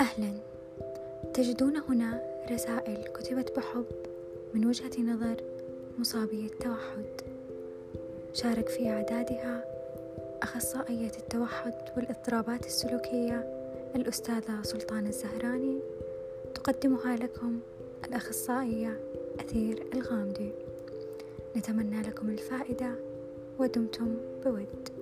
أهلا. تجدون هنا رسائل كتبت بحب من وجهة نظر مصابي التوحد. شارك في إعدادها أخصائية التوحد والإضطرابات السلوكية الأستاذة سلطان الزهراني. تقدمها لكم الأخصائية أثير الغامدي. نتمنى لكم الفائدة ودمتم بود.